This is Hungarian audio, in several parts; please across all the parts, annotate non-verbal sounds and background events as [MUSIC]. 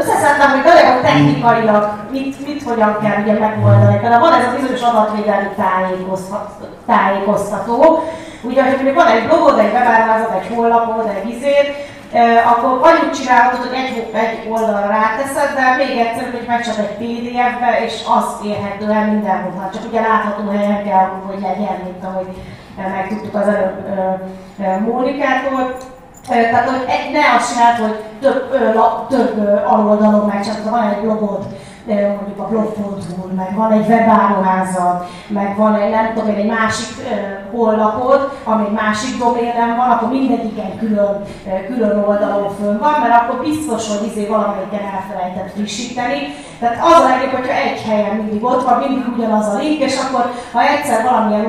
összeszedtem, hogy nagyon technikailag mit, mit hogyan kell ugye megoldani. Például van ez a bizonyos adatvédelmi tájékoztató, ugye, hogy mondjuk van egy blogod, egy webáruházat, egy honlapod, egy izét, akkor úgy csinálhatod, hogy egy, egy oldalra ráteszed, de még egyszer, hogy meg csak egy PDF-be, és az érhető el mindenhol. Csak ugye látható helyen kell, hogy legyen, mint ahogy megtudtuk az előbb Mónikától. Tehát, hogy ne azt csináld, hogy több, több aloldalon meg csak van egy blogod, mondjuk a blog.hu, meg van egy webáruházad, meg van egy, nem tudom egy másik honlapod, ami egy másik doménen van, akkor mindegyiken külön, külön oldalon fönn van, mert akkor biztos, hogy izé valamelyiken elfelejtett frissíteni. Tehát az a legjobb, hogyha egy helyen mindig ott van, mindig ugyanaz a link, és akkor ha egyszer valamilyen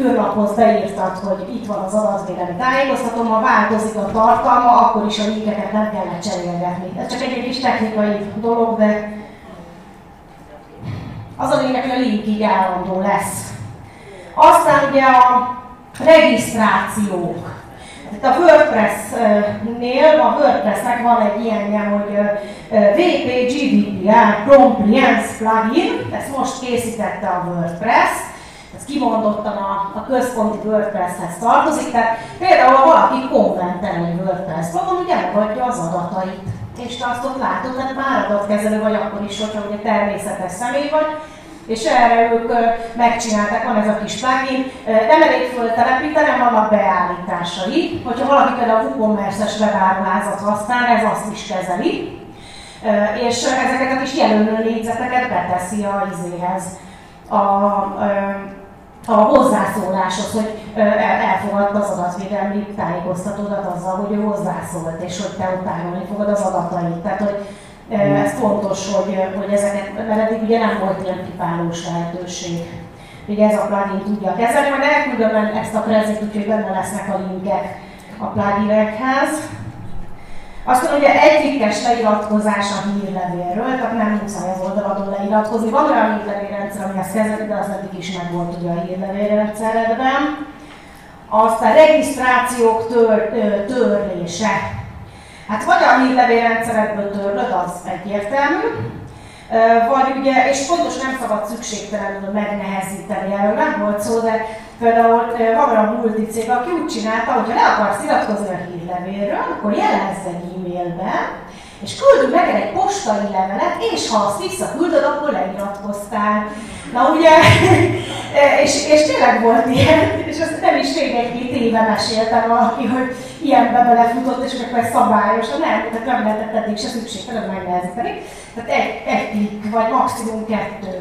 űrlaphoz beírtad, hogy itt van az adatvédelmi tájékoztató, ha változik a tartalma, akkor is a linkeket nem kellett cserélgetni. Ez csak egy, egy kis technikai dolog, de az a lényeg, hogy a link így állandó lesz. Aztán ugye a regisztrációk. Itt a WordPress-nél, a WordPressnek van egy ilyenje, hogy WP GDPR Compliance plugin, ezt most készítette a WordPress, ez kimondottan a, a központi WordPress-hez tartozik, tehát például ha valaki kommentel egy WordPress blogon, ugye megadja az adatait és te azt ott látod, már adatkezelő vagy akkor is, hogyha ugye természetes személy vagy, és erre ők megcsinálták, van ez a kis plugin, nem elég föltelepíteni, vannak beállításai. Hogyha valaki például a WooCommerce-es webáruházat használ, ez azt is kezeli, és ezeket a kis jelölő négyzeteket beteszi a izéhez, a, a, a hozzászóláshoz, hogy elfogadta az adatvédelmi tájékoztatódat azzal, hogy ő hozzászólt, és hogy te utánolni fogod az adatait. Tehát, hogy ez fontos, hogy, hogy ezeket, mert eddig ugye nem volt ilyen tipálós lehetőség. Ugye ez a plugin tudja kezelni, majd elküldöm ezt a prezit, úgyhogy benne lesznek a linkek a pluginekhez. Azt mondom, hogy egyikes leiratkozás a hírlevélről, tehát nem muszáj az oldaladon leiratkozni. Van olyan hírlevélrendszer, ami ezt kezeli, de az eddig is meg volt ugye a hírlevélrendszeredben. Aztán regisztrációk tör, törlése. Hát vagy a hírlevélrendszeredből törlöd, az egyértelmű, vagy ugye, és fontos nem szabad szükségtelenül megnehezíteni, erről nem volt szó, de például van olyan multicég, aki úgy csinálta, hogy ha le akarsz iratkozni a hírlevélről, akkor jelezz egy e-mailbe, és küldünk meg egy postai levelet, és ha azt visszaküldöd, akkor leiratkoztál. Na ugye, és, és tényleg volt ilyen, és azt nem is még egy-két éve meséltem valaki, hogy ilyenbe belefutott, és akkor szabályos, nem, tehát nem lehetett eddig se szükségtelen megnehezíteni. Tehát egy, egy vagy maximum kettő.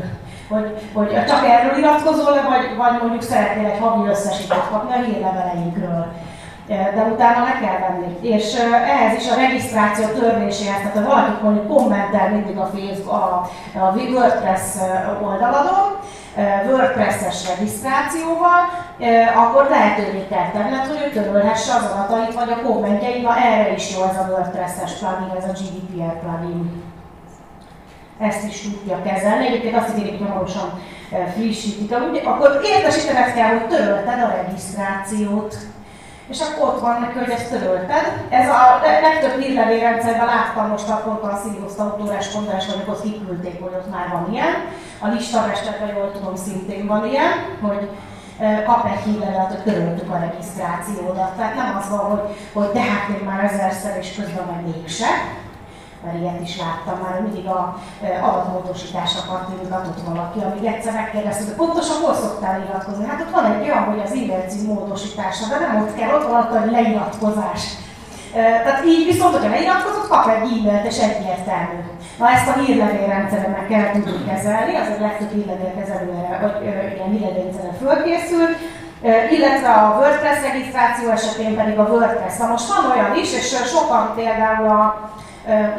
Hogy, hogy csak erről iratkozol vagy, vagy mondjuk szeretnél egy havi összesítést kapni a hírleveleinkről de utána le kell venni. És ehhez is a regisztráció törléséhez, tehát ha valaki mondjuk kommentel mindig a Facebook, a, a WordPress oldaladon, WordPress-es regisztrációval, akkor lehetővé tenned, hogy ő törölhesse az adatait, vagy a kommentjeit, na erre is jó ez a WordPress-es plugin, ez a GDPR plugin. Ezt is tudja kezelni. Egyébként azt ígérik, hogy hamarosan frissítik. Akkor értesítened kell, hogy törölted a regisztrációt és akkor ott van neki, hogy ezt törölted. Ez a legtöbb hírlevélrendszerben láttam most pont a Sirius autórás kongress, amikor kiküldték, hogy ott már van ilyen. A listamesterben jól tudom, szintén van ilyen, hogy kap egy hírlevelet, hogy töröltük a regisztrációdat. Tehát nem az van, hogy, hogy de hát még már ezerszer, és közben meg mégse mert ilyet is láttam már, mindig a adatmódosítás akart adott valaki, amíg egyszer megkérdeztük, hogy pontosan hol szoktál iratkozni. Hát ott van egy olyan, hogy az e-mail módosítása, de nem ott kell, ott van a leiratkozás. Tehát így viszont, hogyha leiratkozott, kap egy e-mailt, és egyértelmű. Na ezt a hírlevélrendszeremnek kell tudni kezelni, az egy legtöbb hírlevélkezelőre, vagy ilyen hírlevélrendszerre fölkészült, illetve a WordPress regisztráció esetén pedig a WordPress. Na most van olyan is, és sokan például a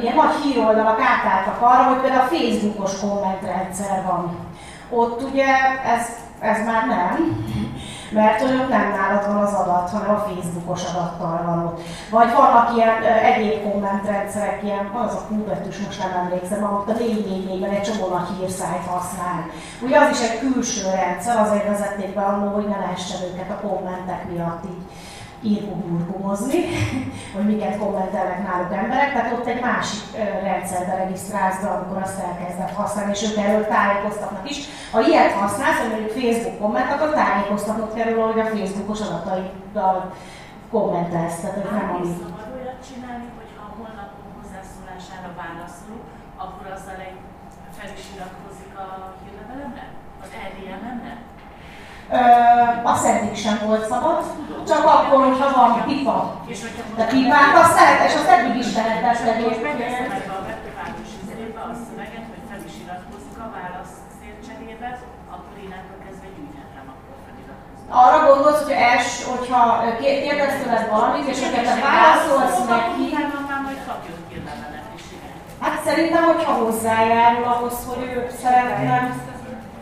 ilyen nagy híroldalak átálltak arra, hogy például a Facebookos kommentrendszer van. Ott ugye ez, ez már nem, mert ott nem nálad van az adat, hanem a Facebookos adattal van ott. Vagy vannak ilyen egyéb kommentrendszerek, ilyen, az a kubetűs, most nem emlékszem, ahol a 444-ben egy csomó nagy hírszájt használ. Ugye az is egy külső rendszer, azért vezették be annól, hogy ne lehessen őket a kommentek miatt így írkuburkumozni, [LAUGHS] hogy miket kommentelnek náluk emberek, tehát ott egy másik rendszerbe regisztrálsz be, amikor azt elkezdett használni, és ők erről tájékoztatnak is. Ha ilyet használsz, hogy mondjuk Facebook komment, akkor tájékoztatnod kerül, hogy a Facebookos adataiddal kommentelsz, tehát hogy nem ami... szabad olyat csinálni, hogy ha a honlapon hozzászólására válaszolunk, akkor azzal egy fel is iratkozik a hírlevelemre? Az EDM-emre? azt eddig sem volt szabad, csak akkor, hogyha van pipa. De pipát azt lehet, és azt eddig is lehet beszélni. Most megveszem a webpáros izébe a szöveget, hogy fel is iratkozik a válasz cserébe, akkor innentől kezdve gyűjthetem akkor feliratkozni. Arra gondolsz, hogy els, hogyha kérdez tőled valamit, és hogyha te válaszolsz neki, Hát szerintem, hogyha hozzájárul ahhoz, hogy ő szeretne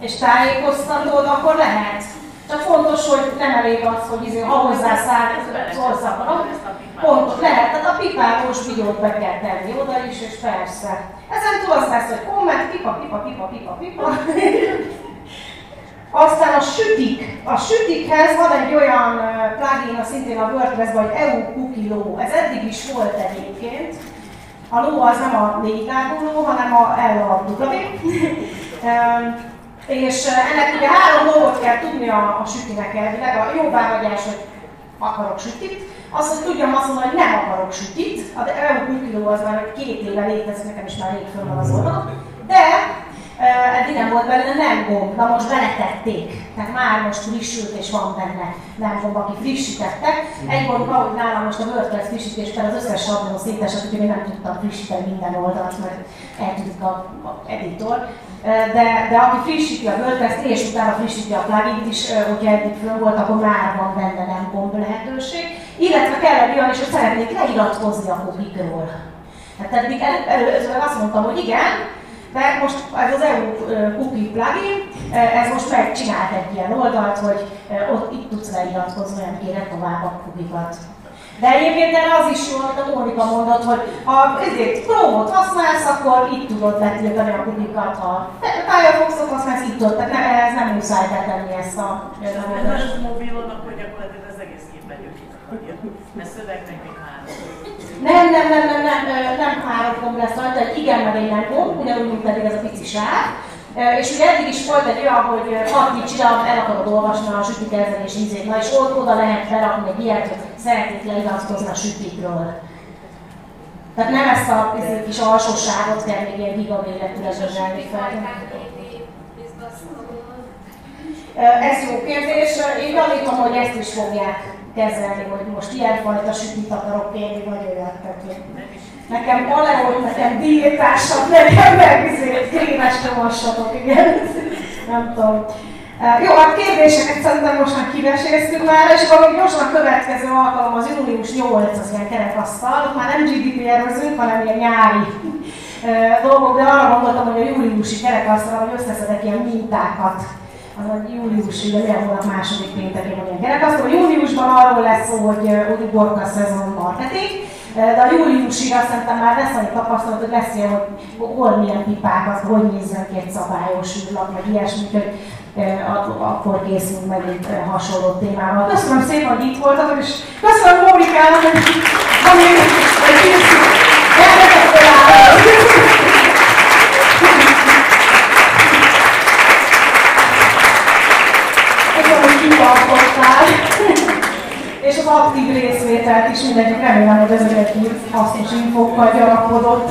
és tájékoztatod, akkor lehet. Csak fontos, hogy nem elég az, hogy izé, ha hozzászólsz, akkor pontos lehet. Tehát a pipátós videót be kell tenni oda is, és persze. Ezen túl azt lesz, hogy komment, pipa, pipa, pipa, pipa, pipa. [LAUGHS] Aztán a sütik. A sütikhez van egy olyan plugin, a szintén a WordPress vagy EU Cookie Law. Ez eddig is volt egyébként. A ló az nem a négy ló, hanem a L a [LAUGHS] És ennek ugye három dolgot kell tudni a, a sütinek elvileg, a jó behagyás, hogy akarok sütit, az, hogy tudjam azt mondani, hogy nem akarok sütit, a EU kiló az már két éve létezik, nekem is már rég föl van az oldalon, de eddig nem volt belőle nem gomb, na most beletették. Tehát már most frissült és van benne nem gomb, aki frissítette. Egy gond ahogy nálam most a WordPress frissítésben az összes sablon szétesett, úgyhogy nem tudtam frissíteni minden oldalt, mert eltűnik a, a editor. De, de aki frissíti a WordPress-t és utána frissíti a plugin is, hogyha eddig föl volt, akkor már van benne nem gomb lehetőség. Illetve kell egy olyan is, hogy szeretnék leiratkozni a kubikról. Tehát eddig el, előzőleg azt mondtam, hogy igen, de most ez az EU cookie plugin, ez most megcsinált egy ilyen oldalt, hogy ott itt tudsz leiratkozni, nem kérek tovább a kukikat. De egyébként erre az is jó, amit a Mónika mondott, hogy ha ezért Chrome-ot használsz, akkor itt tudod betiltani a kukikat, ha Firefox-ot használsz, itt tudod, nem muszáj betenni ezt a megoldást. Ez mobilon, akkor gyakorlatilag az egész képen mert szövegnek még nem, nem, nem, nem, nem, nem három gomb lesz rajta, egy igen meg egy nem gomb, ugyanúgy, mint pedig ez a pici sáv. És ugye eddig is volt egy olyan, hogy hat kicsit el akarod olvasni a sütikezelés ízét, na és ott oda lehet berakni egy ilyet, hogy szeretnék leiratkozni a sütikről. Tehát nem ezt a kis alsóságot kell még ilyen gigaméretűre zsözselni fel. Ez jó kérdés. Én gyanítom, hogy ezt is fogják kezelni, hogy most ilyenfajta sütit akarok kérni, vagy olyat. Tehát nekem paleót, nekem diétásabb, nekem meg izé, krémes nyomossatok, igen. Nem tudom. Jó, hát kérdéseket szerintem most már kiveséztük már, és még gyorsan a következő alkalom az július 8, az ilyen kerekasztal, ott már nem GDPR-özünk, hanem ilyen nyári dolgok, de arra gondoltam, hogy a júliusi kerekasztal, hogy összeszedek ilyen mintákat az a július, ugye milyen hónap második péntekén van ilyen kerekasztal. Júliusban arról lesz szó, hogy úgy borka szezon marketing, de a júliusig azt szerintem már lesz annyi tapasztalat, hogy ilyen, hogy hol milyen pipákat, hogy nézzen ki egy szabályos űrlap, meg ilyesmi, hogy akkor készülünk meg egy hasonló témával. Köszönöm szépen, hogy itt voltatok, és köszönöm Mórikának, hogy ami egy kicsit remélem, hogy ez egy hasznos infókkal gyarapodott.